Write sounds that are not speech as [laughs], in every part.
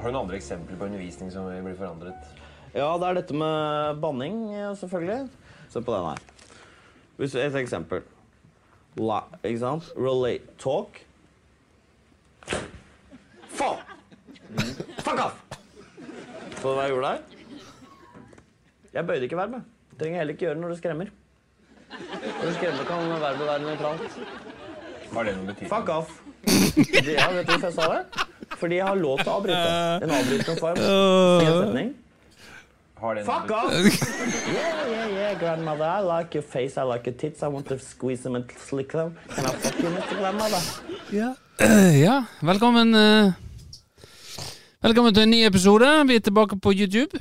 Har du noen andre eksempler på undervisning som blir forandret? Ja, det er dette med banning, selvfølgelig. Se på den her. Et eksempel. La, ikke sant? Relate. Talk. Fuck! Fuck off! Så hva jeg gjorde der? Jeg bøyde ikke verbet. Trenger heller ikke gjøre når du skremmer. Når du skremmer, kan verbet være nøytralt. Har det noen betydning? Fuck off. [laughs] Ja, vet du hvorfor jeg sa det? Fordi jeg har lov til å avbryte. En avbrytende form. En setning. Fuck off! [laughs] Yeah, yeah, yeah, grandmother. I like your face, I like your tits. I want to squeeze them and slick them. Can I fuck you, Mr. Grandmother? Ja, [clears throat] ja velkommen eh, Velkommen til en ny episode. Vi er tilbake på YouTube.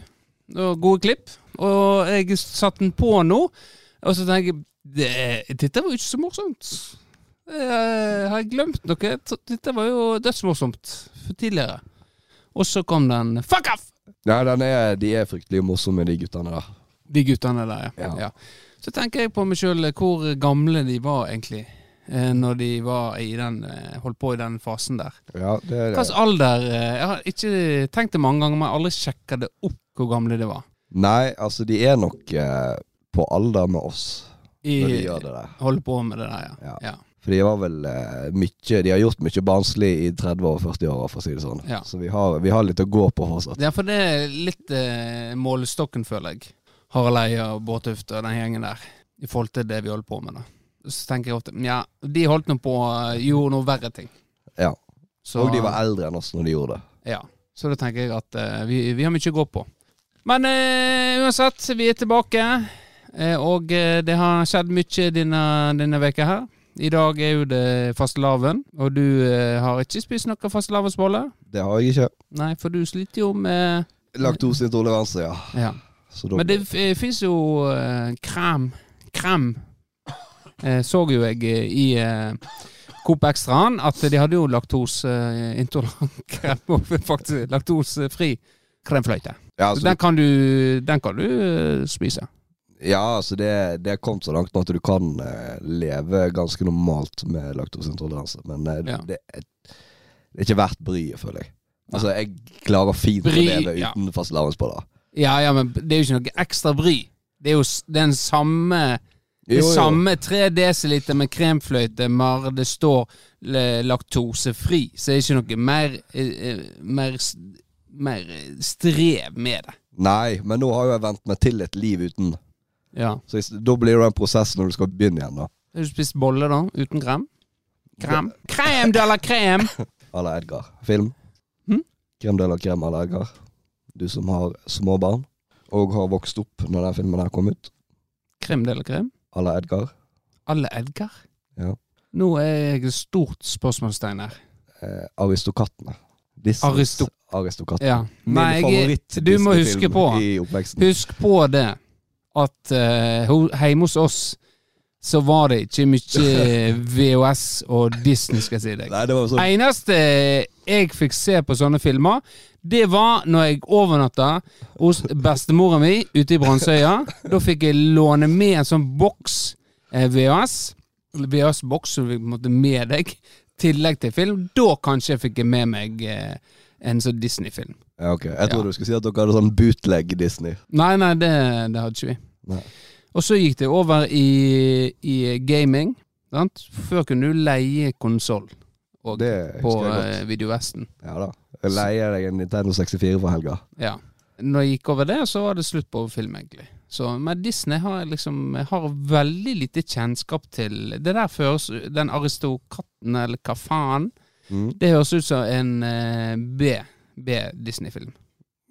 Og gode klipp. Og jeg satte den på nå, og så tenker jeg det, Dette var jo ikke så morsomt. Eh, har jeg glemt noe? Dette var jo dødsmorsomt for tidligere. Og så kom den Fuck off! Den er, de er fryktelig morsomme, de guttene der. De guttene der, ja. Ja. ja. Så tenker jeg på meg sjøl hvor gamle de var egentlig. eh, Når de var i den, eh, holdt på i den fasen der. Ja, det er Hvilken alder Jeg har ikke tenkt det mange ganger, men jeg har aldri sjekka det opp hvor gamle de var. Nei, altså, de er nok eh, på alder med oss når de gjør det der. Holder på med det der, ja. Ja. ja. For de var vel uh, mye De har gjort mye barnslig i 30 år, 40 år, for å si det sånn. Ja. Så vi har, vi har litt å gå på fortsatt. Ja, for det er litt uh, målestokken, føler jeg. Harald Eia og Bårtuft og den gjengen der. I forhold til det vi holder på med, da. Så tenker jeg ofte Ja, de holdt nå på eh, Gjorde noe verre ting. Ja. Så, Og de var eldre enn oss når de gjorde det. Ja. Så da tenker jeg at uh, vi, vi har mye å gå på. Men uansett, vi er tilbake. Og det har skjedd mye denne, denne veka her. I dag er jo det fastelavn, og du eh, har ikke spist noe fastelavnsbolle? Det har jeg ikke. Nei, for du sliter jo med Laktoseintoleranse, ja. Ja. Så da, Men det f- fins jo eh, krem. Krem. Eh, så jo jeg eh, i eh, Coop Extraen at de hadde jo laktoseintolerant krem, [laughs] og faktisk laktosefri kremfløyte. ja, Så altså, den kan du, den kan du eh, spise. Ja, altså det, det er kommet så langt nå at du kan eh, leve ganske normalt med laktoseintoleranse. Men eh, Ja. det, er, det er ikke verdt bryet, føler jeg. Altså, jeg klarer fint Bry, å leve ja. uten fastelavnsboller. Ja, ja, men det er jo ikke noe ekstra bry. Det er jo s- den samme det samme 3 dl med kremfløyte, bare det står laktosefri, så er det ikke noe mer, eh, eh, mer, s- mer strev med det. Nei, men nå har jo jeg vent meg til et liv uten. Ja. Så da blir det en prosess når du skal begynne igjen, da. Har du spist bolle, da? Uten krem? Krem? Krem de la krem! À la Edgar. Film. Hm? Krem de la krem à la Edgar. Du som har små barn, og har vokst opp når den filmen her kom ut. Krem de la krem? À la Edgar. Alle Edgar? Ja. Nå er jeg et stort spørsmålstegn her. Eh, Aristokattene. Disneys Aristo- Aristokattene. Ja. Min favoritt du må huske Disney-film på i oppveksten. Husk på det at uh, hjemme hos oss så var det ikke mye [laughs] VHS og Disney, skal jeg si deg. Nei, det var sånn Eneste jeg fikk se på sånne filmer, det var når jeg overnatta hos bestemora mi ute i Brannsøya. Da fikk jeg låne med en sånn boks eh, VHS. VHS-boks som du fikk på en måte med deg, tillegg til film. Da kanskje jeg fikk med meg eh, en sånn Disney-film. ja, ok. Jeg trodde Ja. du skulle si at dere hadde sånn bootleg Disney. Nei, nei, det, det hadde ikke vi. Nei. Og så gikk det over i, i gaming. Sant? Før kunne du leie konsoll på godt. Videovesten. Ja da. Jeg leier deg en Nintendo 64 for helga. Ja. Når jeg gikk over det, så var det slutt på film, egentlig. Så men Disney har liksom har veldig lite kjennskap til Det der føres Den Aristokatten, eller hva faen, Mm. det høres ut som en eh, B. B-Disney-film.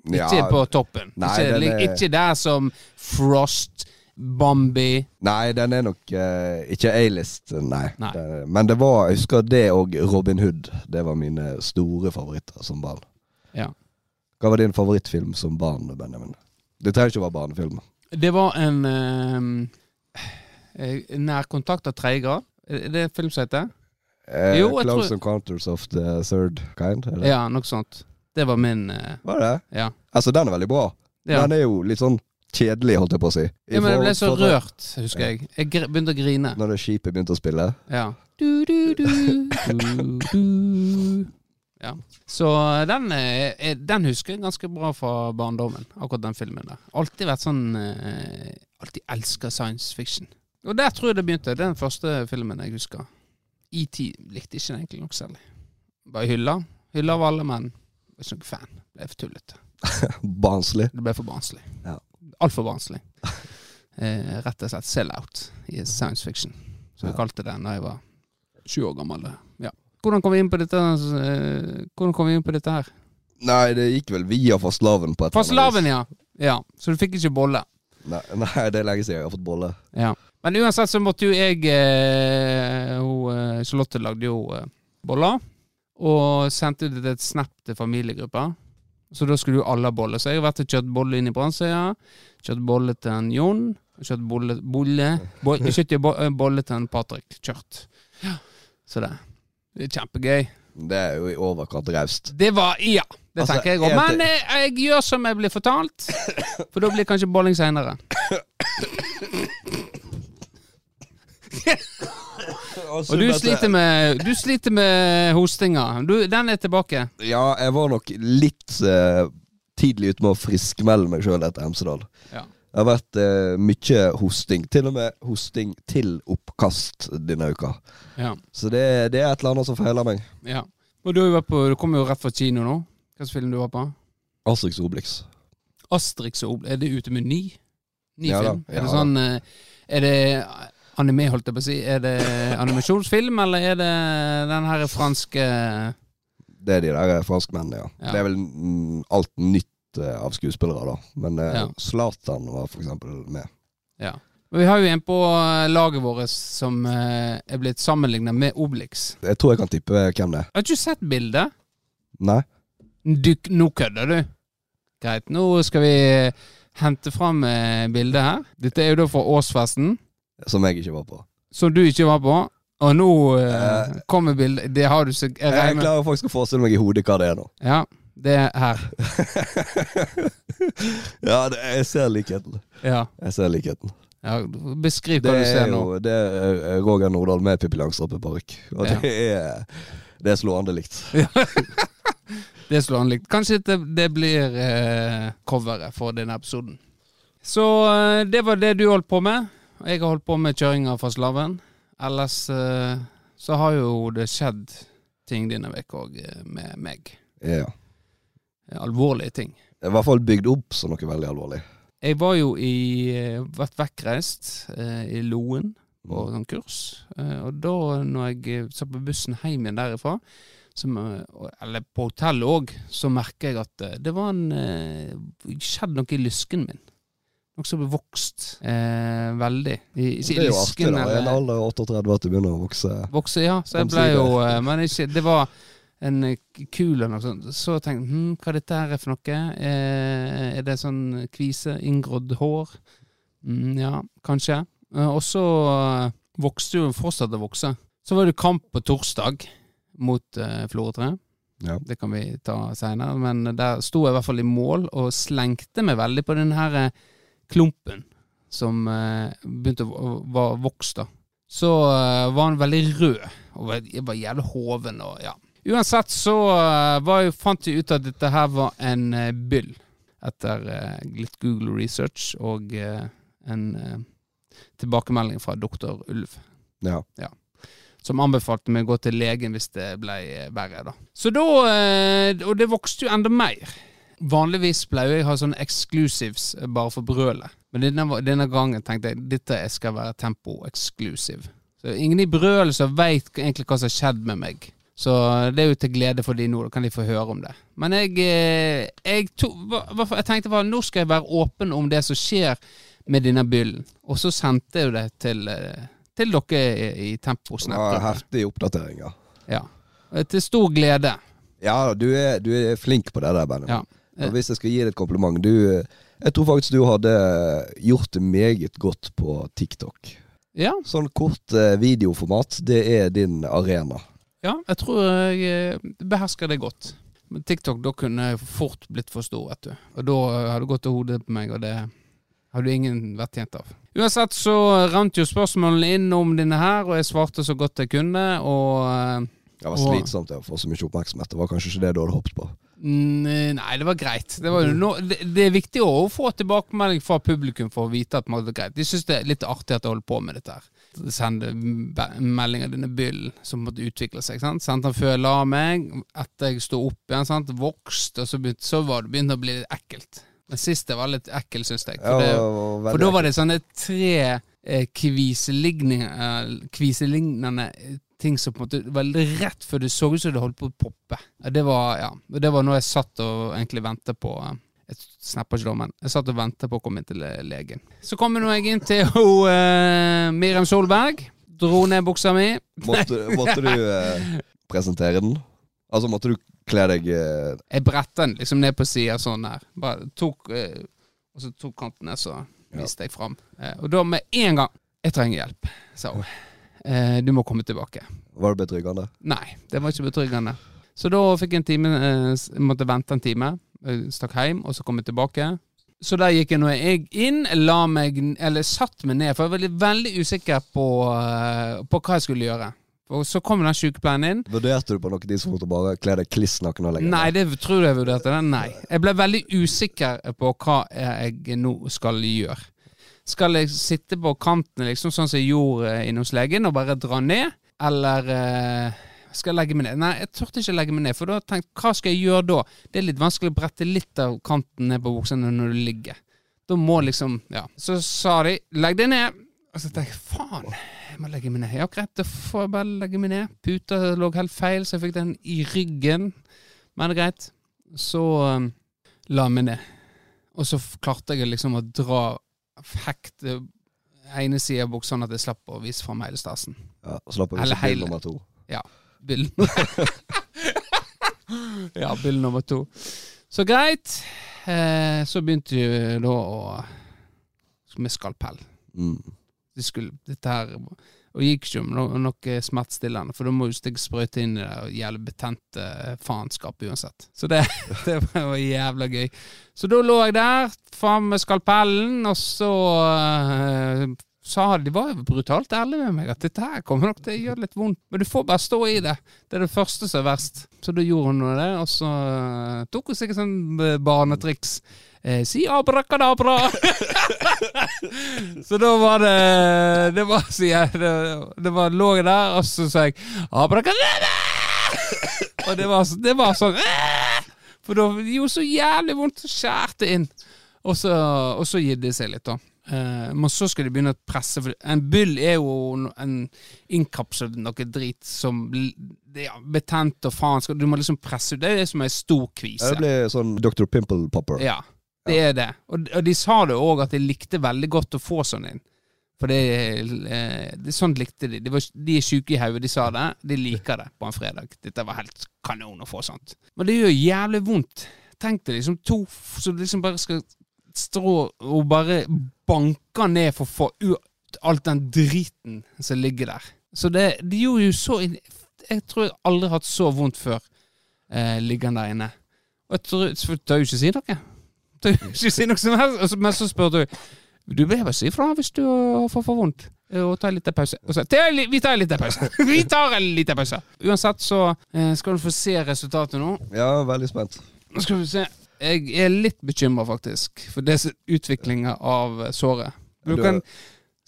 Ja, Ikke på toppen. Nei, ikke, er- ikke der som Frost, Bambi Nei, den er nok uh, ikke A-list, nei. Nei. Det, men det var, jeg husker det og Robin Hood. Det var mine store favoritter som barn. Ja. Hva var din favorittfilm som barn, Benjamin? Det trenger ikke å være barnefilm. Det var en uh, Nærkontakt av tredje grad. Er det en film som heter? Eh, Jo, Close tror- Encounters of the Third Kind? Eller? Ja, noe sånt. Det var min eh, Var det? Ja. Altså, den er veldig bra. ja. Den er jo litt sånn kjedelig, holdt jeg på å si. I ja men jeg ble så rørt, husker jeg. Jeg begynte å grine. Når det skipet begynte å spille. Ja. Du, du, du, [laughs] du, du. Ja. Så den, eh, er- den husker jeg ganske bra fra barndommen, akkurat den filmen der. Alltid vært sånn eh, Alltid elska science fiction. Og der tror jeg det begynte. Det er den første filmen jeg husker. ET likte ikke den egentlig nok særlig. Bare hylla. Hylla av alle, men var ikke noen fan. Ble for tullete. [laughs] Barnslig. Det ble for barnslig. Ja. Altfor barnslig. [laughs] Eh, rett og slett sell-out i science fiction, som jeg Ja. kalte det da jeg var sju år gammel. Ja. Hvordan kom vi inn på dette eh, Hvordan kom vi inn på dette her? Nei, det gikk vel via fastelavn på et Fastelavn, ja. ja. Så du fikk ikke bolle? Nei, [laughs] nei, det er lenge siden jeg har fått bolle. Ja. Men uansett så måtte jo jeg eh, hun, eh, Charlotte lagde jo eh, boller. Og sendte ut et snap til familiegruppa. Så da skulle jo alle ha bolle. Så jeg har vært og kjørt bolle inn i Brannsøya. Kjørt bolle til en Jon. Kjørt bolle, bolle bolle, bo- eh, bolle til en Patrick. Kjørt. Ja. Så det, det er kjempegøy. Det er jo i overkant raust. Det var Ja, det Altså, tenker jeg òg. Men ting- eh, jeg gjør som jeg blir fortalt. [coughs] For da blir kanskje bolling seinere. [laughs] Og du sliter med, du sliter med hostinga. Du, den er tilbake. Ja, jeg var nok litt eh, tidlig ute med å friskmelde meg sjøl etter Hemsedal. Ja. Det har vært eh, mye hosting. Til og med hosting til oppkast denne uka. Ja. Så det, det er et eller annet som feiler meg. ja. Og du, på, du kommer jo rett fra kino nå. Slags film du var på? Asterix Obelix. Asterix og Obelix. Er det ute med ny? Ny Ja da, film? ja er det sånn eh, Er det anime, holdt jeg på å si? Er det animasjonsfilm, eller er det den her franske Det er de der franskmennene, ja. Ja. Det er vel mm, alt nytt eh, av skuespillere, da. Men eh, Ja. Var for eksempel med. Ja. Men vi har jo en på eh, laget vårt som eh, er blitt sammenligna med Obelix. Jeg tror jeg kan tippe hvem det er. Har du ikke sett bildet? Nei? Du, nå kødder du. Greit, nå skal vi hente fram eh, bildet her. Dette er jo da fra årsfesten, Som jeg ikke var på. som du ikke var på. Og nå eh, Eh. kommer bildet Det har du så Jeg Jeg klarer faktisk å forestille meg i hodet hva det er nå. Ja, det er her. [laughs] ja, det, jeg ser likheten. Ja. Jeg ser likheten. ja beskriv Det hva du ser er nå. jo det er Roger Nordahl med Pippi Langstrømpe-parykk. Og Ja. det er Det er slående likt. [laughs] Det er slående likt. Kanskje det, det blir eh, coveret for denne episoden. Så eh, det var det du holdt på med. Jeg har holdt på med kjøringa fra slaven. Ellers eh, så har jo det skjedd ting denne uka òg med meg. Ja. Alvorlige ting. I hvert fall bygd opp som noe veldig alvorlig. Jeg var jo i eh, Vært vekkreist eh, i Loen på sånn kurs. Eh, og da, når jeg eh, satt på bussen hjem igjen derifra, som, eh, eller på hotellet òg, så merker jeg at eh, det var en eh, skjedd noe i lysken min. Ble vokst eh, veldig. I, i, Det er jo artig da, i en alder av 38 at du begynner å vokse. Vokse, ja. Så jeg ble jo eh, Men ikke, det var en eh, kul eller noe sånt. Så tenkte jeg hm, hva dette her er for noe. Eh, er det sånn kvise? Inngrodd hår? Mm, ja, kanskje. Eh, og så vokste jo fortsatte å vokse. Så var det kamp på torsdag mot eh, Florø Ja. Det kan vi ta seinere, men der sto jeg i hvert fall i mål og slengte meg veldig på den her eh, klumpen som eh, begynte å var vokst, da. Så eh, var han veldig rød, og var, var jævlig hoven og ja. Uansett så eh, var fant jeg ut at dette her var en byll, etter litt Google research og en tilbakemelding fra doktor Ulv Ja. som anbefalte meg å gå til legen hvis det ble verre. da. Så da, Og det vokste jo enda mer. Vanligvis pleier jeg å ha sånne exclusives eh, bare for brølet. Men denne, denne gangen tenkte jeg dette skal være tempo exclusive. Så ingen i brølet som veit egentlig hva som har skjedd med meg. Så det er jo til glede for de nå, da kan de få høre om det. Men jeg, eh, jeg, to, jeg tenkte bare nå skal jeg være åpen om det som skjer med denne byllen. Og så sendte jeg jo det til, eh, til dere i, i Tempo Snap. heftig oppdatering, ja. Ja. Eh, Til stor glede. Ja, du er, du er flink på det der, Benjamin. Ja. Og hvis jeg skal gi deg et kompliment du, Jeg tror faktisk du hadde gjort det meget godt på TikTok. Ja, Sånn kort eh, videoformat, det er din arena. ja jeg tror jeg eh, behersker det godt. Men TikTok, da kunne jeg fort blitt for stor, vet du. Og da har du det gått til hodet på meg, og det har du ingen vært tjent av. Uansett så rant jo spørsmålene inn om denne her, og jeg svarte så godt jeg kunne. Og eh, Det var slitsomt å få så mye oppmerksomhet. Det var kanskje ikke det du hadde håpet på. Mm, Nei, det var greit. Det, var no, det, det er viktig å få tilbakemelding fra publikum for å vite at det var greit. De syns det er litt artig at jeg holder på med dette. her Sende melding meldinger denne byllen som måtte utvikle seg. sant? Sendte han før jeg la meg, etter jeg sto opp igjen. sant? Vokst, og så, begynte, så var det begynt å bli litt ekkelt. Den siste var litt ekkel, syns jeg. For, det, for da var det sånne tre eh, eh, kviselignende ting som på en måte var rett før det så ut som det holdt på å poppe. Det var, ja, det var noe jeg satt og egentlig ventet på eh, Jeg snapper ikke da, men jeg satt og ventet på å komme inn til eh, legen. Så kom nå jeg inn til ho, uh, Miriam Solberg. Dro ned buksa mi. Måtte, måtte du uh, presentere den? Altså måtte du kle deg uh... Jeg brettet den liksom ned på sida sånn her. Bare tok eh, Og så tok kanten ned, så viste jeg fram. Eh, og da med en gang 'Jeg trenger hjelp', sa hun. Eh, 'Du må komme tilbake'. Var det betryggende? Nei, det var ikke betryggende. Så da fikk jeg en time, eh, måtte vente en time. Stakk hjem, og så kom jeg tilbake. Så der gikk jeg jeg inn, la meg, eller satt meg ned, for jeg var veldig, veldig usikker på, eh, på hva jeg skulle gjøre. Og så kom den sykepleieren inn. Vurderte du på noe tidspunkt å bare kle deg kliss naken Nei, det tror du jeg vurderte det. Nei. Jeg ble veldig usikker på hva jeg nå skal gjøre. Skal jeg sitte på kanten, liksom, sånn som jeg gjorde inne hos legen, og bare dra ned? Eller eh, skal jeg legge meg ned? Nei, jeg turte ikke legge meg ned, for da tenkte jeg hva skal jeg gjøre da? Det er litt vanskelig å brette litt av kanten ned på buksene når du ligger. Da må liksom Ja. Så sa de 'legg deg ned'. Og så tenkte jeg faen, jeg må legge meg ned. Ja, greit, da får jeg bare legge meg ned. Puta lå helt feil, så jeg fikk den i ryggen. Men greit. Så um, la jeg meg ned. Og så klarte jeg liksom å dra hekte ene sida av buksa, sånn at jeg slapp å vise fram hele stasen. Ja, Slapp å vise hele. nummer to. Bill. ja, bill [laughs] nummer to. Så greit. Eh, så begynte vi da å Med skalpell. Mm. Det skulle, dette her Og gikk ikke no, noe smertestillende, for da må du stikke sprøyte inn i det jævlig betente faenskapet uansett. Så det, [laughs] [laughs] det var jævla gøy. Så da lå jeg der, faen med skalpellen, og så eh, sa de var jo brutalt ærlige med meg at dette her kommer nok til å gjøre litt vondt, men du får bare stå i det. Det er det første som er verst. Så da gjorde hun det, og så eh, tok hun sikkert sånn eh, barnetriks. Eh, si abrakadabra! [laughs] så da var det Det var, sier jeg, det, det var, lå jeg der, og så sa jeg abrakadabra! [laughs] og det var, det var sånn For da gjorde så jævlig vondt, så skjærte inn. Og så, og så gitt det seg litt, da. Eh, men så skal de begynne å presse, for en byll er jo en innkapslet noe drit som det er betent og faen. Du må liksom presse ut. Det er det som er stor kvise. det blir sånn Dr. Pimple Popper. Ja, det er det. Og, og de sa det òg, at de likte veldig godt å få sånn inn. For det, eh, det Sånt likte de. De, var, de er sjuke i hodet, de sa det. De liker det på en fredag. Dette var helt kanon å få sånt. Men det gjør jævlig vondt. Tenk deg liksom to som liksom bare skal strå og bare banker ned for få ut alt den driten som ligger der. Så det, det gjorde jo så Jeg tror jeg aldri har hatt så vondt før eh, liggende der inne. Og jeg tror, så tør jo ikke si noe. Tør jo ikke si noe som helst. Men så spurte hun Du bør bare si ifra hvis du får for vondt. Og ta en liten pause. Og så, «Ta en li- vi tar en liten pause. [laughs] vi tar en liten pause. Uansett så eh, skal du få se resultatet nå. Ja, veldig spent. Nå skal vi se. Jeg er litt bekymra, faktisk, for det er utviklinga av eh, såret. Du kan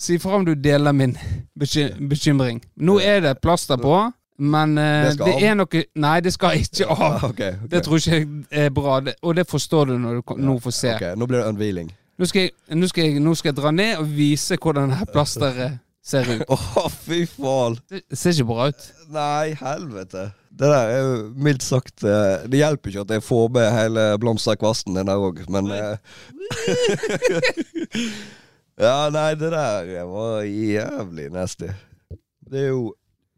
si fra om du deler min bekymring. Nå er det plaster på, men eh, Det det er noe Nei, det skal ikke av. Okay, ok. Det tror ikke jeg er bra, det, og det forstår du når du nå får se. Okay, Nå blir det unveiling. Nå, skal jeg, nå, skal jeg, nå skal jeg dra ned og vise hvordan det her plasteret ser ut. Å, fy faen! Det ser ikke bra ut. Nei, helvete. Det der er jo mildt sagt eh, Det hjelper ikke at jeg får med hele blomsterkvasten din der òg, men eh, [laughs] Ja, nei, det der var jævlig nasty. Det er jo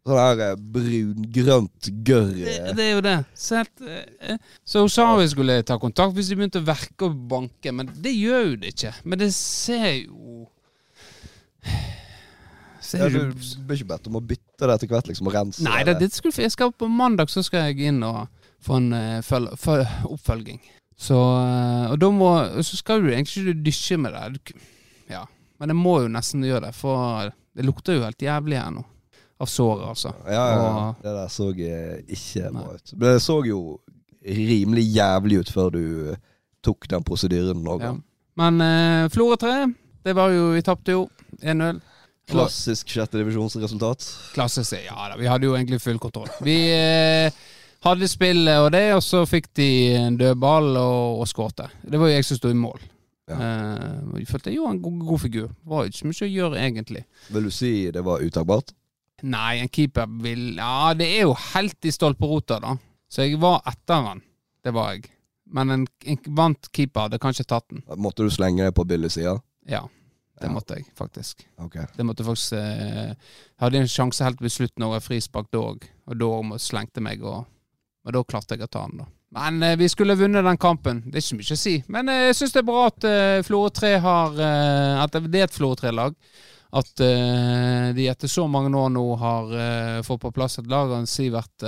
sånn her eh, brungrønt gørr. Det, det er jo det. Så, helt, eh, så hun sa vi skulle ta kontakt hvis de begynte å verke og banke, men det gjør jo det ikke. Men det ser jo Ja, du blir ikke bedt om å bytte det etter hvert, liksom, og rense Nei, det, det skulle, jeg skal på mandag så skal jeg inn og få en uh, føl, føl, oppfølging. Så, eh, og da må Så skal du egentlig ikke dysje med det. Ja. Men jeg må jo nesten gjøre det, for det lukter jo helt jævlig her nå. av såret, altså. Ja, ja, ja. Og- Det der så eh, ikke bra ut. Men det så jo rimelig jævlig ut før du tok den prosedyren noen Ja. gang. Men eh, Florø 3, det var jo Vi tapte jo 1-0. Klassisk sjette divisjonsresultat. Klassisk, Ja da, vi hadde jo egentlig full kontroll. Vi eh, hadde spillet og det, og så fikk de en dødball og, og skårte. Det var jo jeg som sto i mål. Ja. Eh, jeg følte jeg gjorde en god, god figur. Var ikke så mye å gjøre, egentlig. Vil du si det var utakbart? Nei, en keeper vil Ja, det er jo helt i stolperota, da. Så jeg var etter han. Det var jeg. Men en, en vant keeper hadde kanskje tatt den. Måtte du slenge deg på billigsida? Ja, det Ja. måtte jeg faktisk. Okay. Det måtte faktisk eh, Hadde en sjanse helt ved slutten over frispark da òg, og da slengte meg, og, og da klarte jeg å ta den, da. Men eh, vi skulle vunnet den kampen. Det er ikke mye å si. Men eh, jeg syns det er bra at eh, Florø 3 har eh, At det er et Florø 3-lag. At eh, de etter så mange år nå har eh, fått på plass et lag av Sivert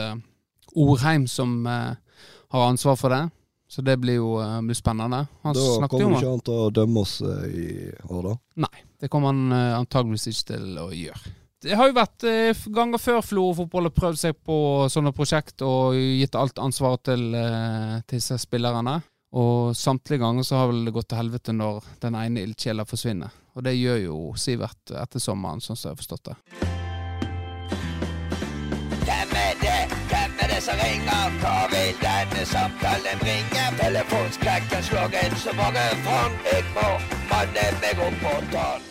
Orheim som har ansvar for det. Så det blir jo eh, blir spennende. Han Da jo kommer ikke han til å dømme oss eh, i år, da. Nei, det kommer han uh, antageligvis ikke til å gjøre. Det har jo vært eh, ganger før Florø fotball har prøvd seg på sånne prosjekt og gitt alt ansvar til, eh, til disse spillerne. Og samtlige ganger så har vel det gått til helvete når den ene ildsjela forsvinner. Og det gjør jo Sivert etter sommeren, sånn som jeg har forstått det. Som ringer? Hva vil denne samtalen bringe? Telefonskrekken slår inn så mange fang. Jeg må manne meg opp på tann.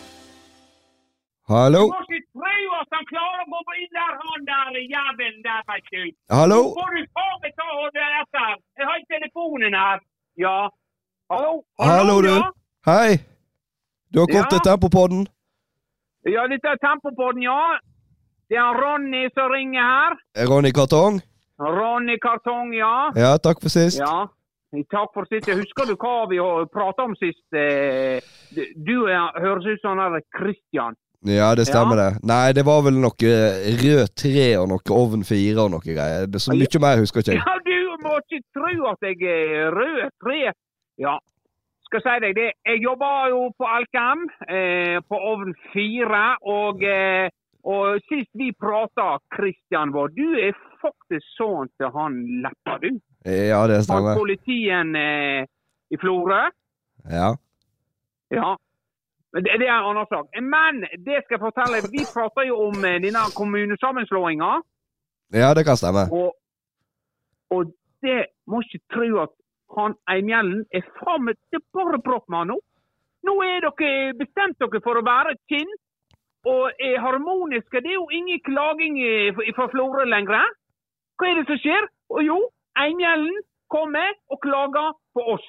Hallo? Du må ikke tro at han klarer å gå inn der, han der jævelen der, veit du. Hallo? Nå får du faen meg ta og det etter. Jeg har ikke telefonen her. Ja. Hallo? Hallo, du. Ja, Hei! Du har kommet Ja? til Tempopodden. ja dette er Tempopodden, ja. Det er Ronny som ringer her. Ronny Kartong? Ronny Kartong, ja. Ja, takk for sist. Ja. Takk for sist. Husker du hva vi prata om sist? Eh, Du høres ut som han Christian. Ja, det stemmer Ja. det. Nei, det var vel noe rød tre og noe ovn fire og noe greier. Det er så mye mer husker ikke jeg. Ja, du må ikke tro at jeg er rød tre. Ja, skal si deg det. Jeg jobber jo på Alkem, eh, på ovn fire. Og, eh, og sist vi prata, Kristian vår, du er faktisk sønnen til han Leppa, du. Ja, det stemmer. Han politien eh, i Florø. Ja. Ja. Det, det er en annen sak. Men det skal jeg fortelle. Vi prater jo om eh, denne kommunesammenslåinga. ja, det kan stemme. Og, og det må ikke tro at han Eimjellen er faen Det er bare prat med han nå. Nå er dere bestemt dere for å være kinn og er harmoniske. Det er jo ingen klaging eh, fra Florø lenger. Hva er det som skjer? Og jo, engelen kommer og klager på oss.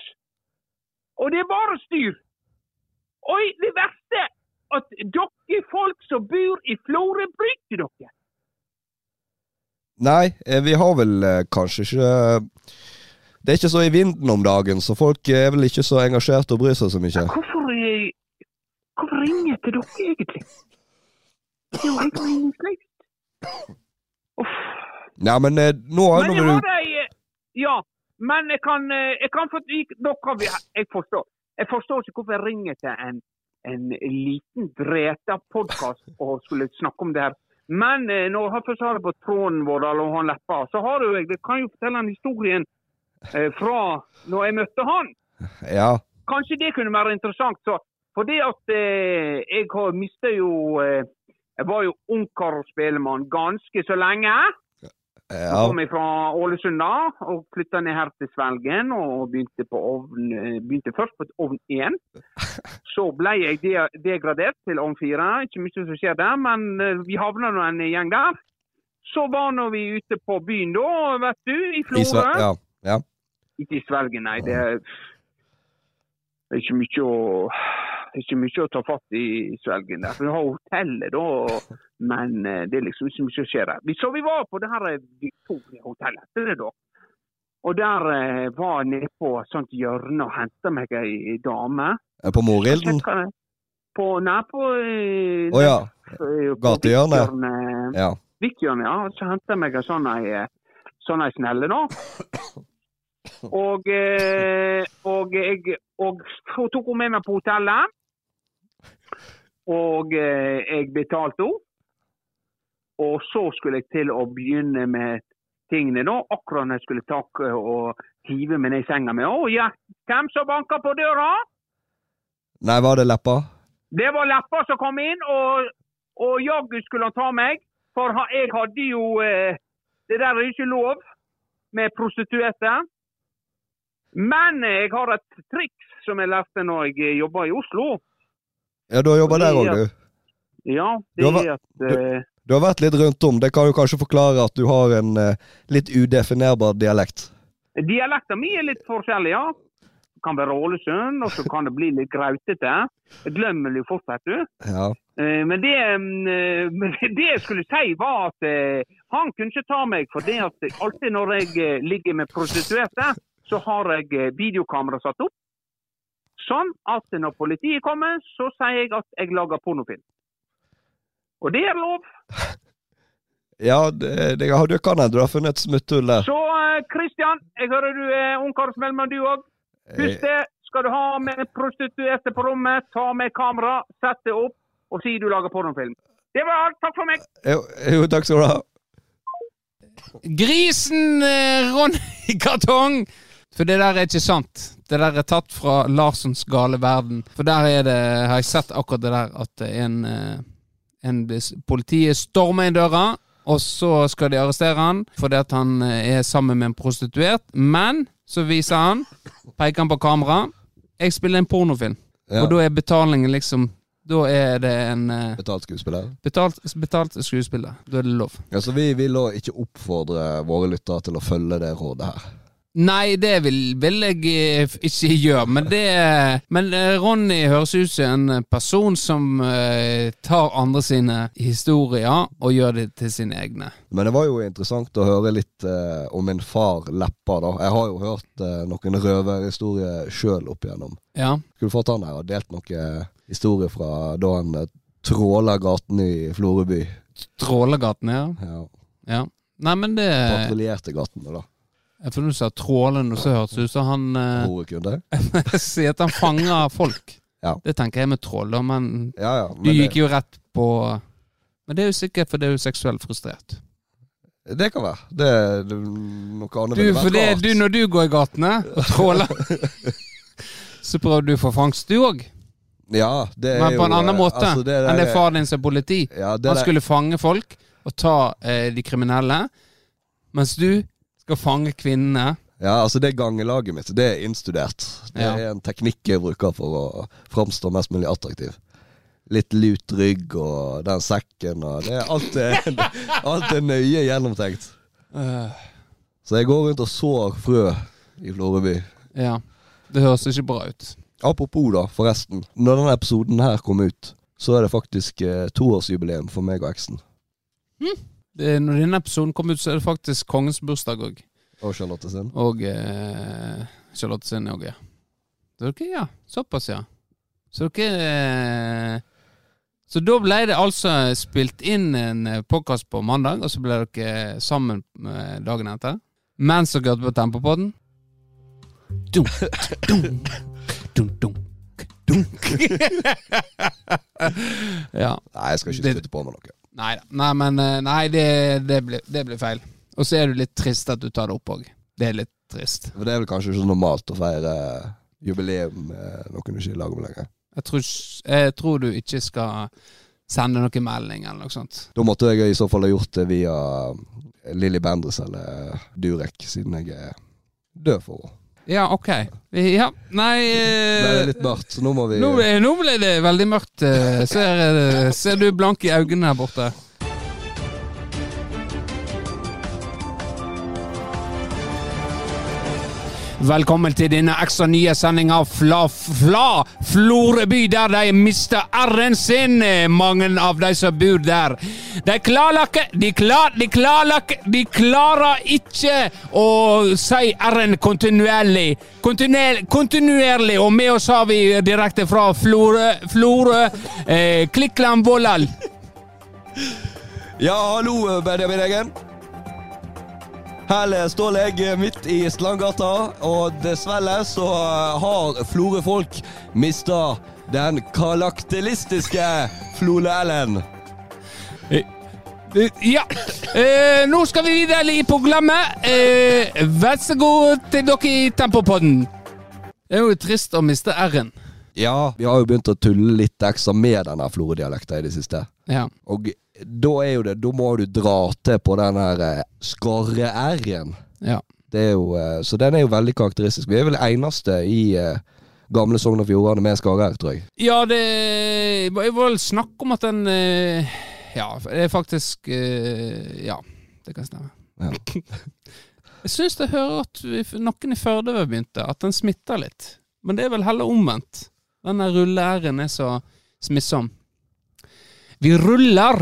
Og det er bare styr. Og det verste at dere folk som bor i Florø, bryter dere. Nei, eh, vi har vel eh, kanskje ikke Det er ikke så i vinden om dagen, så folk er vel ikke så engasjerte og bryr seg så mye. Hvorfor, eh, hvorfor ringer jeg til dere egentlig? Det er jo helt meningsløst. Uff. Nei, men eh, nå har Men jeg har du ei eh, Ja, men jeg kan, eh, jeg kan for, kan vi Jeg forstår. Jeg forstår ikke hvorfor jeg ringer til en, en liten dreta podkast og skulle snakke om det her. Men når jeg først har det på tråden vår, og han leppa, så har jo jeg Det kan jo fortelle en historien eh, fra når jeg møtte han. Ja. Kanskje det kunne være interessant. Så, for det at eh, jeg har mista jo eh, Jeg var jo ungkar og spelemann ganske så lenge. Ja. kom jeg fra Ålesund da, og flytta ned her til Svelgen og begynte, på ovn, eh, begynte først på ovn 1. [laughs] Så ble jeg degradert til ovn 4. Ikke mye som skjer der, men eh, vi havna nå en gjeng der. Så var nå vi ute på byen da, vet du, i I Florø. ja. ja. Ikke i Svelgen, nei. Det er, det er ikke mye å det ikke mye å ta fatt i i Svelgen. der. Vi har hotellet, da, men eh, det er liksom ikke mye som skjer der. Så vi var på det her eh, Victoria-hotellet. da. Og der eh, var jeg nede på et sånt hjørne og henta meg ei dame. Eh, På Morilden? På, nei, på eh, Å ja. eh, Gatehjørnet. Ja. Vikjørnet, ja. Så henta jeg meg sånn ei, eh, sånn ei snelle, da. [coughs] Og, eh, og jeg og så tok hun med meg på hotellet. Og eh, jeg betalte henne. Og så skulle jeg til å begynne med tingene da, akkurat når jeg skulle takke og hive meg ned i senga med. Å ja, hvem som banker på døra? Nei, var det leppa? Det var leppa som kom inn, og, og jaggu skulle han ta meg. For jeg hadde jo eh, Det der er ikke lov med prostituerte. Men jeg har et triks som jeg lærte når jeg jobba i Oslo. Ja, du har jobba der òg, du. Ja, det er at eh, Du har vært litt rundt om. Det kan jo kanskje forklare at du har en uh, litt udefinerbar dialekt. Dialekten min er litt forskjellig, ja. Det kan være Ålesund, og så kan det bli litt grautete. Jo fort, vet du. Ja. Uh, Men det, eh, men det jeg skulle si, var at eh, han kunne ikke ta meg. For det at alltid når jeg eh, ligger med prostituerte, så har jeg eh, videokamera satt opp. Sånn at når politiet kommer, så sier jeg at jeg lager pornofilm. Og det er lov. [laughs] Ja, det, det, du kan hende du har funnet et smutthull der. Så Kristian, jeg hører du er ungkarsmellmann du òg. Husk det. Skal du ha med prostituerte på rommet, ta med kamera, sett det opp og si du lager pornofilm. Det var alt. Takk for meg. Jo, jo, takk skal du ha. Grisen eh, Ronny Kartong! For det der er ikke sant. Det der er tatt fra Larsens gale verden. For der er det, har jeg sett akkurat det der at en, eh, en Politiet stormer inn døra, og så skal de arrestere han fordi at han eh, er sammen med en prostituert. Men så viser han, peker han på kamera, jeg spiller en pornofilm. Ja. Og da er betalingen liksom Da er det en eh, Betalt skuespiller. betalt, betalt skuespiller. Da er det lov. Ja, så vi vil òg ikke oppfordre våre lyttere til å følge det rådet her. Nei, det vil, vil jeg eh, ikke gjøre, men det Men eh, Ronny høres ut som en person som eh, tar andre sine historier og gjør det til sine egne. Men det var jo interessant å høre litt eh, om min far Leppa, da. Jeg har jo hørt eh, noen røverhistorier sjøl opp igjennom. Ja. Skulle fått han her og delt noen historier fra da han tråla gaten i Florø by. Trålegaten, ja. Ja, ja. Nei, men det Patruljerte gatene, da. Jeg tror du sa trålen, og så hørtes det ut som han eh, [laughs] sier at han fanger folk. Ja. Det tenker jeg med da, men Ja, ja. du gikk det, jo rett på Men det er jo sikkert fordi du er seksuelt frustrert. det kan være. Det, det Noe annet Du, for det, du, når du går i gatene og tråler, [laughs] så prøver du å få fangst, du òg. Ja, det er Men på en jo, annen måte altså, det enn det der- far din som er politi. Han skulle fange folk og ta eh, de kriminelle, mens du skal fange kvinnene. Ja, altså det gangelaget mitt, det er innstudert. Det Ja. er en teknikk jeg bruker for å framstå mest mulig attraktiv. Litt lut rygg og den sekken og det er alt, er, [laughs] alt er nøye gjennomtenkt. Så jeg går rundt og sår frø i Florøby. Ja. Det høres ikke bra ut. Apropos, da, forresten. Når denne episoden her kom ut, så er det faktisk eh, toårsjubileum for meg og eksen. Det, når denne episoden kom ut, så er det faktisk kongens bursdag òg. Og Charlotte sin. Og eh, Charlotte sin òg, ja. Så dere, ja. Såpass, ja. Så dere eh, Så da ble det altså spilt inn en podkast på mandag, og så ble dere sammen eh, dagen etter. Mens dere hørte på Tempopodden. Dunk, dunk, dunk, dunk, dunk. [laughs] ja. Nei, jeg skal ikke spytte på meg noe. Nei. Nei, men eh, Nei, det, det, blir feil. Og så er det litt trist at du tar det opp òg. Det er litt trist. For det er vel kanskje ikke så normalt å feire jubileum med noen du ikke er i lag med lenger. Jeg tror, jeg tror du ikke skal sende noen melding eller noe sånt. Da måtte jeg i så fall ha gjort det via Lilly Bendriss eller Durek, siden jeg er død for henne. Ja, ok. Ja, nei Men det er eh, litt mørkt, så nå må vi nå, ble- nå ble det veldig mørkt. eh, Ser, eh, ser du blank i øynene her borte? Velkommen til denne ekstra nye sendinga Fla Fla Floreby, der de mister r-en sin, eh, mange av de som bor der. De klarer ikke De, klar, de, klarer, ikke- de klarer ikke å si r-en kontinuerlig. Kontinuer, kontinuerlig. Og med oss har vi direkte fra Florø, Florø eh, Klikkland Vålal. Ja, hallo, Benjamin Eggen. Her står jeg midt i Strandgata, og dessverre så har Florø-folk mista den karakteristiske Flole Ellen. Eh, Ja. Eh, nå skal vi videre i programmet. Eh, vær så god til dere i Tempopodden. Det er jo trist å miste R-en. Ja, vi har jo begynt å tulle litt ekstra med denne Florø-dialekta i det siste. Ja. Og da er jo det Da må du dra til på den her eh, skarre-r-en. ja. Det jo eh, Så den er jo veldig karakteristisk. Vi er vel eneste i eh, gamle Sogn og Fjordane med skarre-r, tror jeg. Ja, det vil vel snakke om at den Ja, det er faktisk Ja, det kan stemme. Ja. [laughs] Jeg syns jeg hører at noen i Førde begynte, begynt at den smitter litt. Men det er vel heller omvendt. Den rulle-r-en er så smittsom. Vi ruller.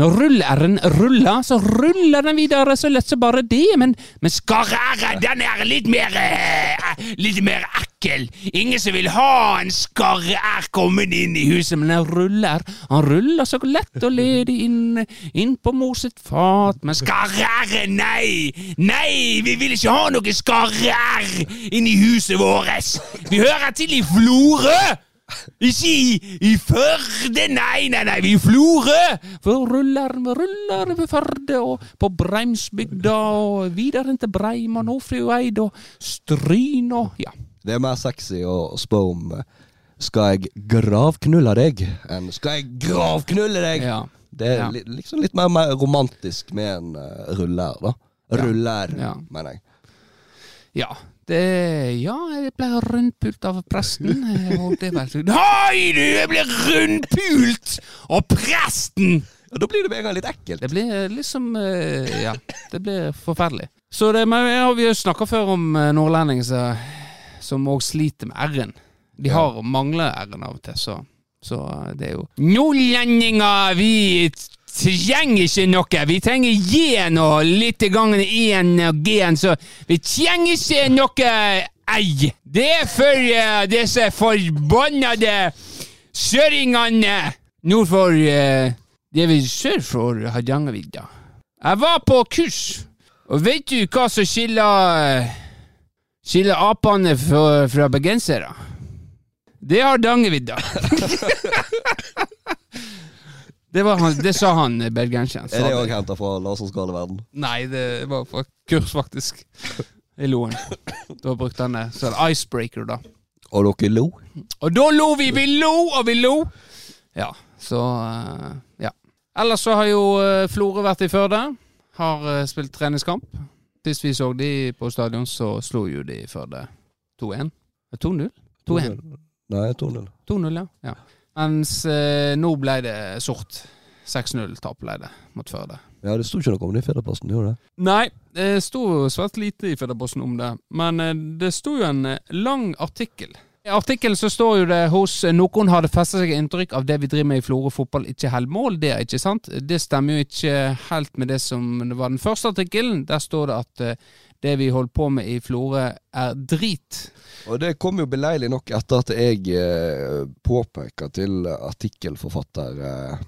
Når rull-r-en ruller, så ruller den videre så lett som bare det. Men, men skarre-r, den er litt mer eh, Litt mer ekkel. Ingen som vil ha en skarre-r kommet inn i huset, men den ruller. Han ruller så lett og ledig inn, inn på mor sitt fat. Men skarre-r, nei! Nei, vi vil ikke ha noe skarre-r inn i huset vårt! Vi hører til i Florø! Ikke i, i Førde, nei, nei, nei, vi i Florø! For ruller vi ruller ved Førde og på Breimsbygda og videre til Breim og Nordfjordeid og Stryn og ja. Det er mer sexy å spørre om Skal jeg gravknulle deg? enn Skal jeg gravknulle deg? ja. Det er Ja. li, liksom litt mer, mer romantisk med en uh, ruller, da. Ruller, Ja. mener jeg. Ja. Det Ja, jeg ble rundpult av presten. eh, Og det var Nei, du! Jeg ble rundpult av presten! Og da blir det med en gang litt ekkelt. Det blir liksom eh, Ja, det blir forferdelig. Så det, men ja, Vi har jo snakka før om eh, nordlendinger som- òg sliter med r-en. De har mangler r-en av og til, så, så det er jo Nordlendinger, vi trenger ikke noe. Vi trenger j-en og litt gangen en og g-en, så vi trenger ikke noe ei. Det er for uh, disse forbannede søringene nord for uh, det vi sør for Hardangervidda. Jeg var på kurs, og vet du hva som skiller Skiller apene fra, fra bergensere? Det er Hardangervidda. [laughs] det, var han, det sa han bergenseren. sa Er det òg henta fra Laserskaleverden? Nei, det var fra kurs, faktisk. I Loen. Da brukte han det som icebreaker, da. Og dere lo? Og da lo vi! Vi lo, og vi lo! Ja, så eh, Ja. Ellers så har jo uh, Florø vært i Førde. Har eh, spilt treningskamp. Sist vi så de på stadion, så slo jo de Førde 2-1. 2-0? 2-1. Nei, 2-0. 2-0, ja. ja. Mens eh, nå ble det sort. 6-0-tap ble det mot Førde. Ja, det sto ikke noe om det i Fedreposten, gjorde det? Nei, det sto svært lite i Fedreposten om det. Men eh, det sto jo en eh, lang artikkel. I artikkelen så står jo det hos eh, noen har det festet seg inntrykk av det vi driver med i Florø fotball ikke holder mål. Det er ikke sant. Det stemmer jo ikke helt med det som var den første artikkelen. Der står det at det vi holder på med i Florø er drit. Og det kom jo beleilig nok etter at jeg eh, påpeker til artikkelforfatter eh,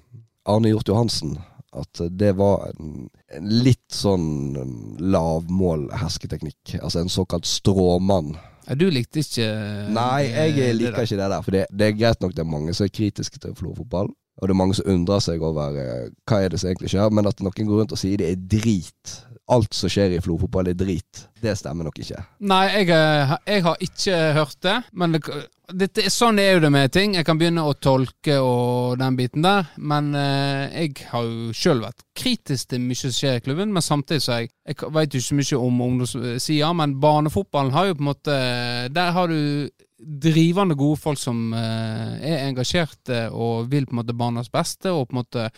Arne Hjort Johansen at det var en, en litt sånn lavmål-hersketeknikk. Altså en såkalt stråmann. Ja, du likte ikke eh, Nei, jeg liker det ikke det der. For det, det er greit nok det er mange som er kritiske til Florø-fotball. Og det er mange som undrer seg over eh, hva er det som egentlig skjer. Men at noen går rundt og sier det er drit. Alt som skjer i Florø-fotball er drit. Det stemmer nok ikke. Nei, jeg, eh, jeg har ikke hørt det. Men det, det, sånn er jo det med ting. Jeg kan begynne å tolke og den biten der. Men eh, jeg har jo sjøl vært kritisk til mye som skjer i klubben. Men samtidig så jeg Jeg veit jo ikke så mye om ungdomssida, men barnefotballen har jo på en måte Der har du drivende gode folk som eh, er engasjerte og vil på en måte barnas beste, og på en måte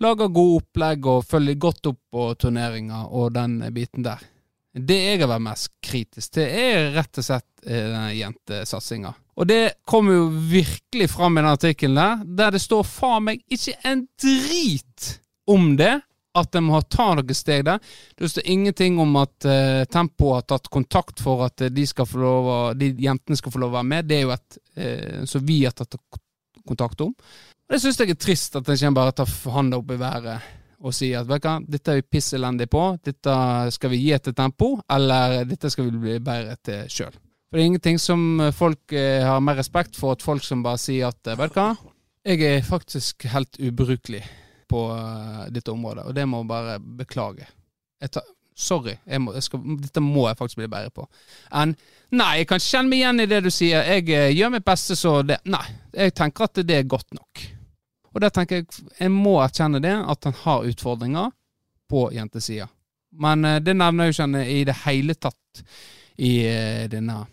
lager gode opplegg og følger godt opp på turneringer og den biten der. Det jeg har vært mest kritisk til, er rett og slett eh, denne jentesatsinga. Og det kommer jo virkelig fram i den artikkelen der, der det står faen meg ikke en drit om det. At de må ta noen steg der. Det står ingenting om at eh, Tempo har tatt kontakt for at eh, de, lov de jentene skal få lov å være med. Det er jo et eh, som vi har tatt kontakt om. Og Det syns jeg er trist, at en ikke bare tar hånda opp i været og sier at vet dette er vi piss elendig på, dette skal vi gi til Tempo, eller dette skal vi bli bedre til sjøl. For det er ingenting som folk eh, har mer respekt for, at folk som bare sier at vet du hva, jeg er faktisk helt ubrukelig på eh, dette området, og det må jeg bare beklage. Jeg tar, sorry, jeg må, jeg skal, dette må jeg faktisk bli bedre på. Enn Nei, jeg kan kjenne meg igjen i det du sier. Jeg eh, gjør mitt beste, så det Nei, jeg tenker at det er godt nok. Og der tenker jeg jeg må erkjenne det, at han har utfordringer på jentesida. Men eh, det nevner jo ikke i det hele tatt i eh, denne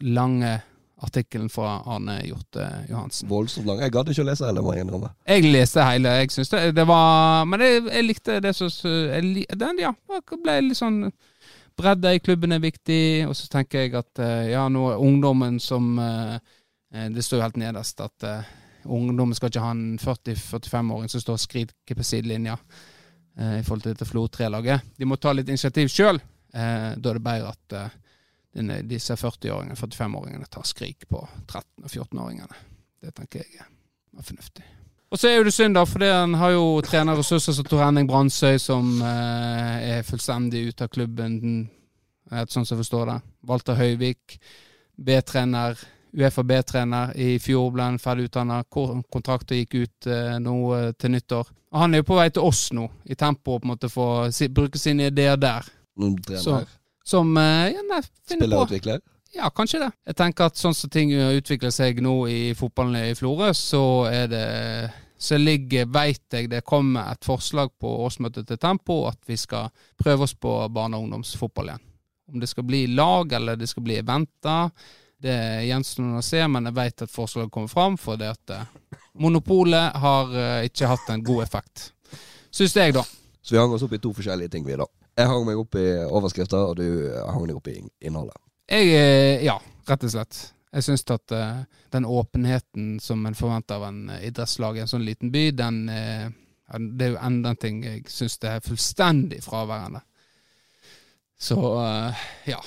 lange artikkelen fra Arne Hjorte Johansen. Voldsomt lang. Jeg gadd ikke å lese hele, må jeg innrømme. Jeg leste hele. Jeg synes det, det var Men jeg, jeg likte det som Den, ja. ble litt sånn Bredde i klubben er viktig, og så tenker jeg at eh, ja, nå er ungdommen som eh, eh, Det står jo helt nederst at ungdommen skal ikke ha en 40-45-åring som står og skriker på sidelinja eh, i forhold til dette Flo 3-laget. De må ta litt initiativ sjøl. Eh, da er det bedre at eh, denne, disse 40-åringene, 45-åringene tar skrik på 13- og 14-åringene. Det tenker jeg er fornuftig. Og så er jo det synd, da, for han har jo trenerressurser som Tor Henning Brandsøy, som eh, er fullstendig ute av klubben, sånn som jeg forstår det. Walter Høyvik, B-trener, Uefa B-trener. I fjor ble han ferdig utdanna. Kontrakten gikk ut eh, nå eh, til nyttår. Og han er jo på vei til oss nå, i tempo, på en måte få si, bruke sine ideer der. Så, som eh, ja, nei. Spillerutvikler. Ja, kanskje det. Jeg tenker at sånn som ting utvikler seg nå i fotballen i Florø, så er det så ligger, veit jeg det kommer et forslag på årsmøtet til Tempo at vi skal prøve oss på barne- og ungdomsfotball igjen. Om det skal bli lag eller det skal bli eventer, det gjenstår å se, men jeg vet at forslaget kommer fram, for det at eh, monopolet har eh, ikke hatt en god effekt. Syns jeg, da. Så vi hang oss opp i to forskjellige ting, vi da. Jeg hang meg opp i overskrifter, og du hang deg opp i innholdet. Jeg, eh, ja, rett og slett. Jeg syns at den åpenheten som en forventer av en idrettslag i en sånn liten by, den Det er jo enda en ting jeg syns det er fullstendig fraværende. Så eh, ja.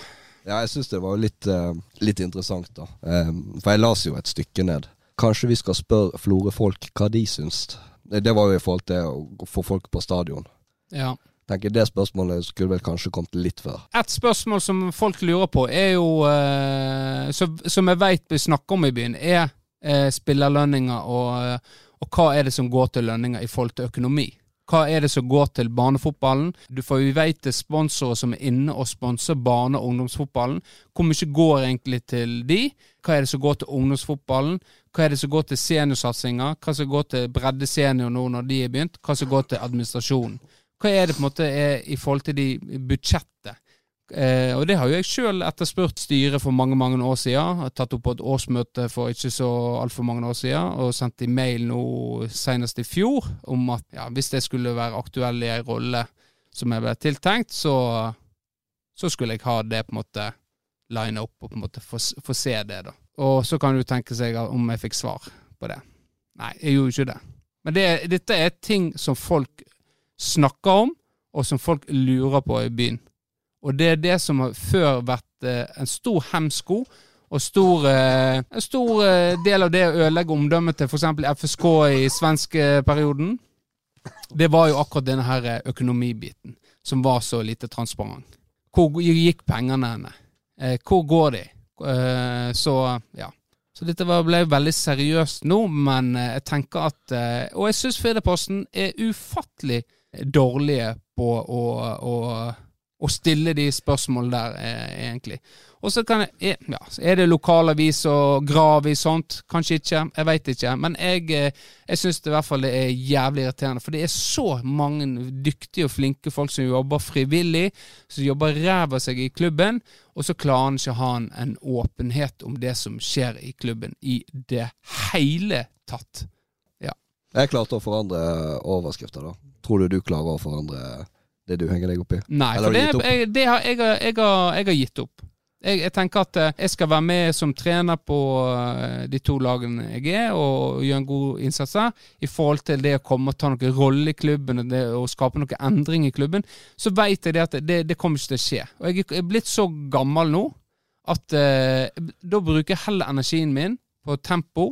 Ja, jeg syns det var litt, eh, litt interessant, da. Eh, for jeg las jo et stykke ned. Kanskje vi skal spørre Florø-folk hva de syns. Det det var jo i forhold til å få folk på stadion. ja. Tenker Det spørsmålet skulle vel kanskje kommet litt før. Et spørsmål som folk lurer på, er jo eh, Som jeg veit vi snakker om i byen, er eh, spillerlønninger og, eh, og hva er det som går til lønninger i forhold til økonomi. Hva er det som går til barnefotballen? Du får vi vet det er sponsorer som er inne og sponser barne- og ungdomsfotballen. Hvor mye går egentlig til de? Hva er det som går til ungdomsfotballen? Hva er det som går til seniorsatsinger? Hva som går til bredde senior nå når de er begynt? Hva som går til administrasjonen? Hva er det på en måte i forhold til de budsjettet? Eh, og det har jo jeg sjøl etterspurt styret for mange mange år siden. Har tatt opp på et årsmøte for ikke så altfor mange år siden, og sendt i mail nå senest i fjor om at ja, hvis jeg skulle være aktuell i ei rolle som jeg ble tiltenkt, så, så skulle jeg ha det på en måte line opp og på en måte få, få se det, da. Og så kan du tenke seg om jeg fikk svar på det. Nei, jeg gjorde ikke det. Men det, dette er ting som folk snakker om, og som folk lurer på i byen. Og det er det som har før vært eh, en stor hemsko, og stor, eh, en stor eh, del av det å ødelegge omdømmet til f.eks. FSK i svenskeperioden. Det var jo akkurat denne her økonomibiten, som var så lite transparent. Hvor gikk pengene henne? Hvor går de? Så ja. Så dette ble veldig seriøst nå, men jeg tenker at Og jeg syns Firdaposten er ufattelig dårlige på å, å, å stille de spørsmålene der, eh, egentlig. Og så kan jeg eh, Ja, er det lokalavis og gravis sånt? Kanskje ikke, jeg veit ikke. Men jeg, eh, jeg syns i hvert fall det er jævlig irriterende, for det er så mange dyktige og flinke folk som jobber frivillig, som jobber ræva seg i klubben, og så klarer han ikke å ha en, en åpenhet om det som skjer i klubben i det hele tatt. Jeg klarte å forandre overskrifter, da. Tror du du klarer å forandre det du henger deg opp i? Nei, Eller for det, jeg, det har, jeg, har, jeg, har, jeg har gitt opp. Jeg, jeg tenker at eh, jeg skal være med som trener på eh, de to lagene jeg er, og gjøre en god innsats der. I forhold til det å komme og ta noen rolle i klubben og det og skape noen endring i klubben, så vet jeg det at det, det kommer ikke til å skje. Og jeg er blitt så gammel nå at eh, da bruker jeg heller energien min på tempo,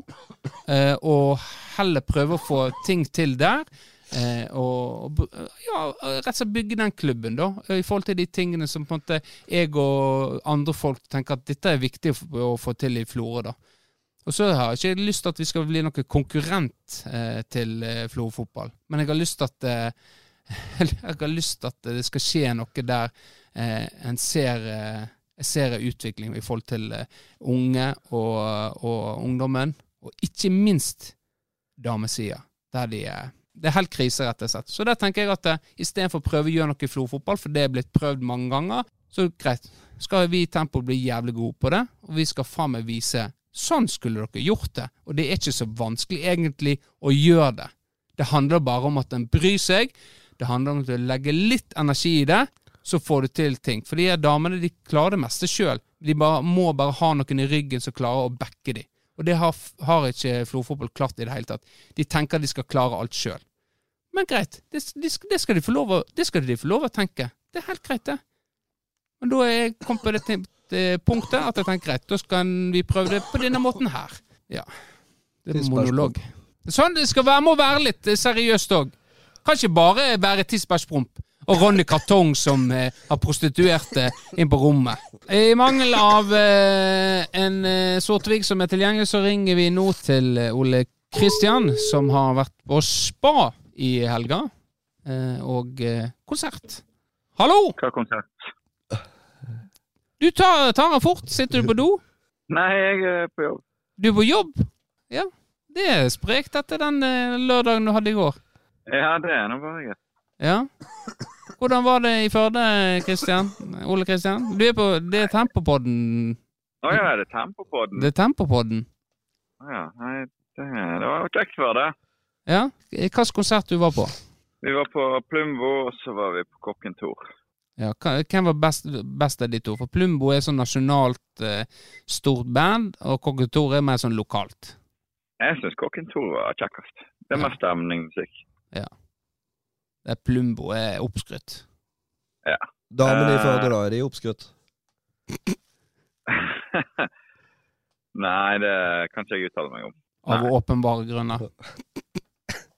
eh, og heller prøver å få ting til der. Eh, og og ja, rett og slett bygge den klubben, da. I forhold til de tingene som på en måte jeg og andre folk tenker at dette er viktig å få- til i Florø, da. Og så har jeg ikke lyst til at vi skal bli noen konkurrent eh, til eh, Florø fotball. Men jeg har lyst til at eh, [laughs] Jeg har lyst til at det skal skje noe der eh, en ser, eh, ser utvikling i forhold til unge og, og ungdommen. Og ikke minst damesida, der de er det er helt krise, rett og slett. Så der tenker jeg at eh, istedenfor å prøve å gjøre noe i florfotball, for det er blitt prøvd mange ganger, så greit. Skal vi i Tempo bli jævlig gode på det, og vi skal faen meg vise Sånn skulle dere gjort det, og det er ikke så vanskelig egentlig å gjøre det. Det handler bare om at en bryr seg, det handler om at du legger litt energi i det, så får du til ting. For de damene de klarer det meste sjøl. De bare, må bare ha noen i ryggen som klarer å backe dem. Og det har, har ikke Florø-fotball klart i det hele tatt. De tenker de skal klare alt sjøl. Men greit, det, det, det, skal de få lov å, det skal de få lov å tenke. Det er helt greit, det. Men da er jeg kommet på det, det punktet at jeg tenker greit, da skal vi prøve det på denne måten her. Ja. Det er monolog. Sånn det skal være, må være litt seriøst òg. Kan ikke bare være tidsbæsjpromp og Ronny Kartong som eh, har prostituerte inn på rommet. I mangel av eh, en eh, Sortevik som er tilgjengelig, så ringer vi nå til eh, Ole Kristian, som har vært på spa i helga, eh, og eh, konsert. Hallo! Hva konsert? Du tar, tar den fort. Sitter du på do? Nei, jeg er på jobb. Du er på jobb? Ja. Det er sprekt etter den eh, lørdagen du hadde i går. Ja, det er nå bare greit. Ja. Hvordan var det i Førde, Kristian? Ole Kristian? Du er på Det er Tempopodden. Å ja, er det Tempopodden. Det er Tempopodden. Å ja, nei, det, det var kjekt for det. Ja. Hvilken konsert du var på? Vi var på Plumbo, og så var vi på Kokken Tor. Ja, Hvem var best, best av de to? For Plumbo er sånn nasjonalt eh, stort band, og Kokketor er mer sånn lokalt. Jeg syns Kokken Tor var kjekkest. Det er mer stemning, musikk. stemningsmusikk. Det er Plumbo er oppskrytt. Damene i Eh. Førde, da? Er de oppskrytt? [laughs] Nei, det kan ikke jeg uttale meg om. Av Nei. åpenbare grunner.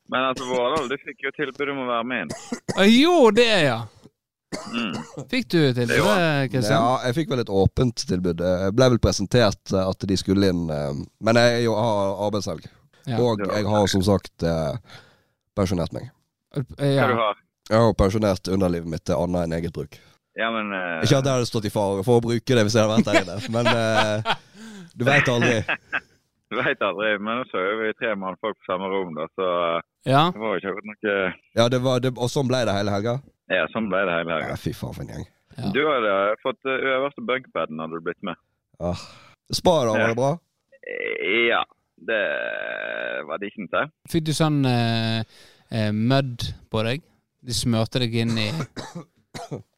Men altså, Vårdal, du fikk jo tilbud om å være med inn. Jo, det, ja! Mm. Fikk du tilbudet, Kristian? Ja, jeg fikk vel et åpent tilbud. Jeg ble vel presentert eh, at de skulle inn, eh, men jeg har arbeidshelg. Ja. Og jeg har som sagt pensjonert meg. Eh, ja. du har? Jeg har pensjonert underlivet mitt til annet enn eget bruk. Ja, men uh... Ikke at jeg hadde stått i fare for å bruke det hvis jeg hadde vært der inne, [laughs] men uh, du veit aldri. [laughs] Du veit aldri. Men så er vi tre mannfolk på samme rom, da, så eh, ja. det var ikke akkurat noe Ja, det var, det, Og sånn ble det hele helga. Ja, sånn ble det hele Ja, helga. fy faen for en gjeng. Ja. Du hadde fått øverste bunkpaden hadde du blitt med. Ah. Spa, da, var det bra? Ja, det var det ikke til. Fikk du sånn eh, eh, mødd på deg? De smørte deg inn i,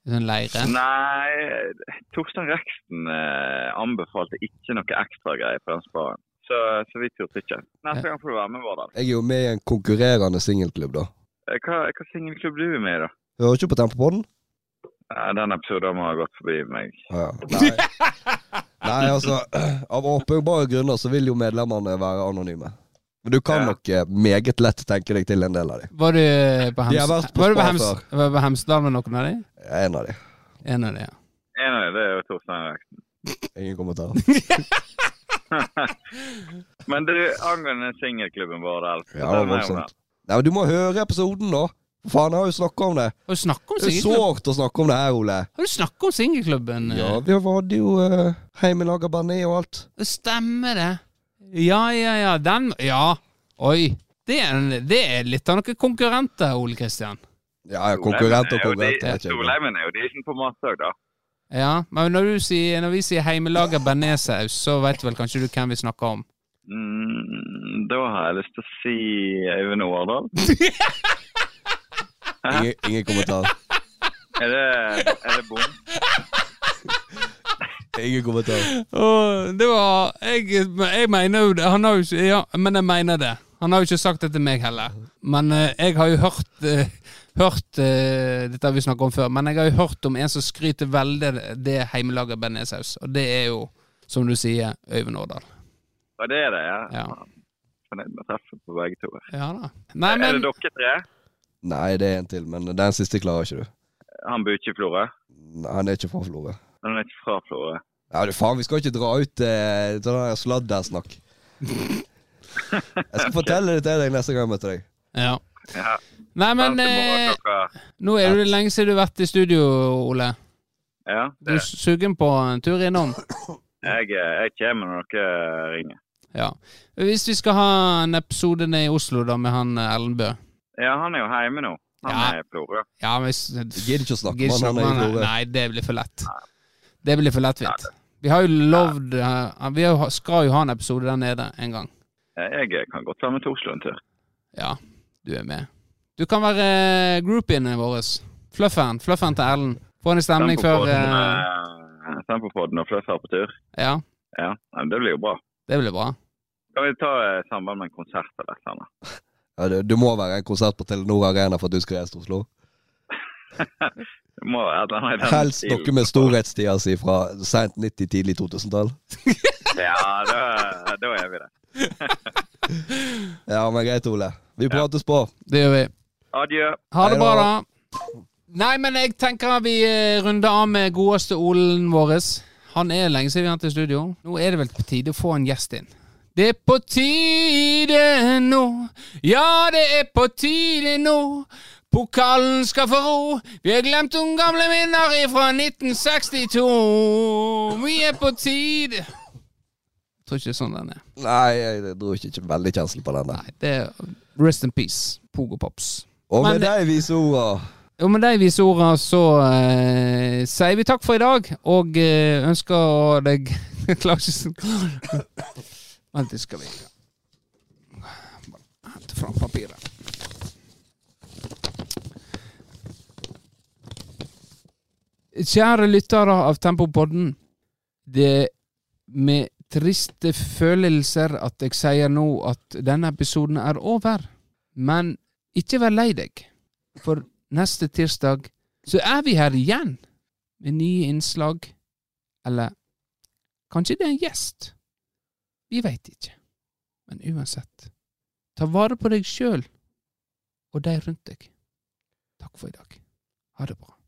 sånn leire? Nei, Torstein Reksten eh, anbefalte ikke noe ekstra greier på den sparen. Så, så vi turte ikke. Neste gang får du være med, Vårdal. Jeg er jo med i en konkurrerende singelklubb, da. Eh, Hva, hva singelklubb du er med i, da? Hører ikke på Tempopodden? Den episoden må ha gått forbi meg. Ja, nei. nei, altså [clears throat] Av åpenbare grunner så vil jo medlemmene være anonyme. Men du kan Ja. nok eh, meget lett tenke deg til en del av dem. Var du på De Hems- på var du på, Hems var på Hemsedal med noen av dem? En av dem. En av dem, ja. En av dem det er jo Torstein Reksten. [laughs] Ingen kommentarer. [laughs] Men du, angående singelklubben Vårdal Ja, det var. Nei, men Du må høre episoden, da. For faen, jeg har jo snakka om det. Har du om Det er sårt å snakke om det her, Ole. Har du snakket om singelklubben? Ja, vi hadde jo uh, Heimelaga Bané og alt. Det stemmer det. Ja, ja, ja. Den Ja. Oi. Det er, en- det er litt av noen konkurrenter, Ole Kristian. Ja, ja, konkurrent og er konkurrent. de- jeg vet ikke. Solheimen er jo decent på Matdag, da. Ja, men når, du sier, når vi sier heimelaga bearnéssaus, så vet vel kanskje du hvem vi snakker om? Mm, da har jeg lyst til å si Øyvind Årdal. Ingen, ingen kommentar. Er det, er det bom? [laughs] Ingen kommentar. Og det var jeg, jeg mener jo det. Han har jo ikke Ja, men jeg mener det. Han har jo ikke sagt det til meg heller. Men eh, jeg har jo hørt eh, Hørt eh, Dette har vi snakket om før, men jeg har jo hørt om en som skryter veldig det heimelaga bearnéssaus, og det er jo, som du sier, Øyvind Årdal. Ja, det er det, ja. Ja. Fornøyd med å treffe på begge to. Ja da. Nei, Er det dere tre? Nei, det er en til, men den siste klarer ikke du. Han bor ikke i Florø? Nei, Han er ikke fra Florø. Han er ikke fra Florø? Ja, du faen, vi skal ikke dra ut eh, sånn der sladdersnakk. Jeg skal fortelle det til deg neste gang jeg møter deg. Ja. Ja. Nei, men eh, nå er det lenge siden du har vært i studio, Ole. Ja, Du det, er sugen på en tur innom? jeg, jeg kommer når dere ringer. Ja. Hvis vi skal ha en episode ned i Oslo da med han Ellenbø Ja, han er jo hjemme nå. Han Ja. er i Florø. Ja, men Gidder ikke å snakke med han. han er i Florø. Nei, det blir for lett. Det blir for lettvint. Vi har jo lovd eh, Vi skal jo ha en episode der nede en gang. Jeg kan godt være med til Oslo en tur. Ja, du er med. Du kan være eh, groupien vår. Flufferen. Flufferen til Erlend. Få en stemning før Tempopodden, eh, eh, Tempopodden og Fluff her på tur. Ja, Ja, men det blir jo bra. det blir bra. Kan vi ta samband med en konsert eller et eller annet? Ja, du, du, må være en konsert på Telenor Arena for at du skal reise til Oslo. [laughs] Må Helst noe med storhetstida si fra seint 90-, tidlig 2000-tall. Ja, da, da er vi det. [laughs] Ja, men greit, Ole. Vi prates på. Det gjør vi. Adjø. Ha det bra, da. da. Nei, men jeg tenker vi eh, runder av med godeste Olen vår. Han er lenge siden vi har hatt i studio. Nå er det vel på tide å få en gjest inn. Det er på tide nå, ja, det er på tide nå. Pokalen skal få ro, vi har glemt noen gamle minner fra 1962. Vi er på tid Jeg tror ikke det er sånn den er. Nei, jeg dro ikke, ikke veldig kjensel på den der. Nei, det er Rest in peace, Pogo Pops. Og med de vise orda Og med de vise orda så eh, sier vi takk for i dag, og eh, ønsker deg [laughs] klarer ikke sånn Vent det skal vi hente fram papiret. Kjære lyttere av Tempopodden. Det er med triste følelser at jeg sier nå at denne episoden er over. Men ikke vær lei deg, for neste tirsdag så er vi her igjen med nye innslag. Eller kanskje det er en gjest. Vi veit ikke. Men uansett, ta vare på deg sjøl og de rundt deg. Takk for i dag. Ha det bra.